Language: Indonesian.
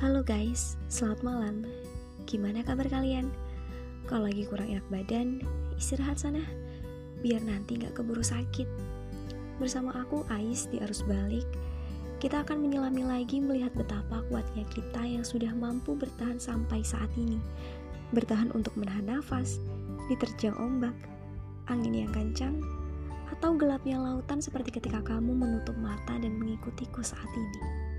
Halo guys, selamat malam. Gimana kabar kalian? Kalau lagi kurang enak badan, istirahat sana, biar nanti nggak keburu sakit. Bersama aku, Ais, di arus balik, kita akan menyelami lagi melihat betapa kuatnya kita yang sudah mampu bertahan sampai saat ini. Bertahan untuk menahan nafas, diterjang ombak, angin yang kencang, atau gelapnya lautan seperti ketika kamu menutup mata dan mengikutiku saat ini.